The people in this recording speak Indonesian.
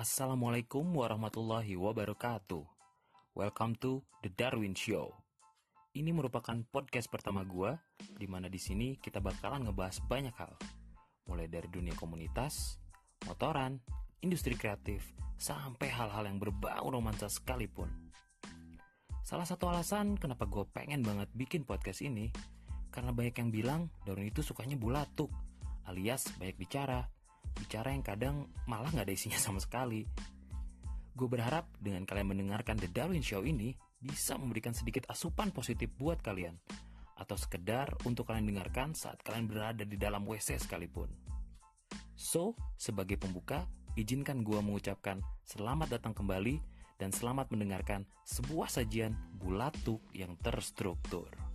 Assalamualaikum warahmatullahi wabarakatuh. Welcome to The Darwin Show. Ini merupakan podcast pertama gue, di mana di sini kita bakalan ngebahas banyak hal, mulai dari dunia komunitas, motoran, industri kreatif, sampai hal-hal yang berbau romansa sekalipun. Salah satu alasan kenapa gue pengen banget bikin podcast ini, karena banyak yang bilang Darwin itu sukanya bulatuk, alias banyak bicara, bicara yang kadang malah nggak ada isinya sama sekali. Gue berharap dengan kalian mendengarkan The Darwin Show ini bisa memberikan sedikit asupan positif buat kalian. Atau sekedar untuk kalian dengarkan saat kalian berada di dalam WC sekalipun. So, sebagai pembuka, izinkan gue mengucapkan selamat datang kembali dan selamat mendengarkan sebuah sajian bulatuk yang terstruktur.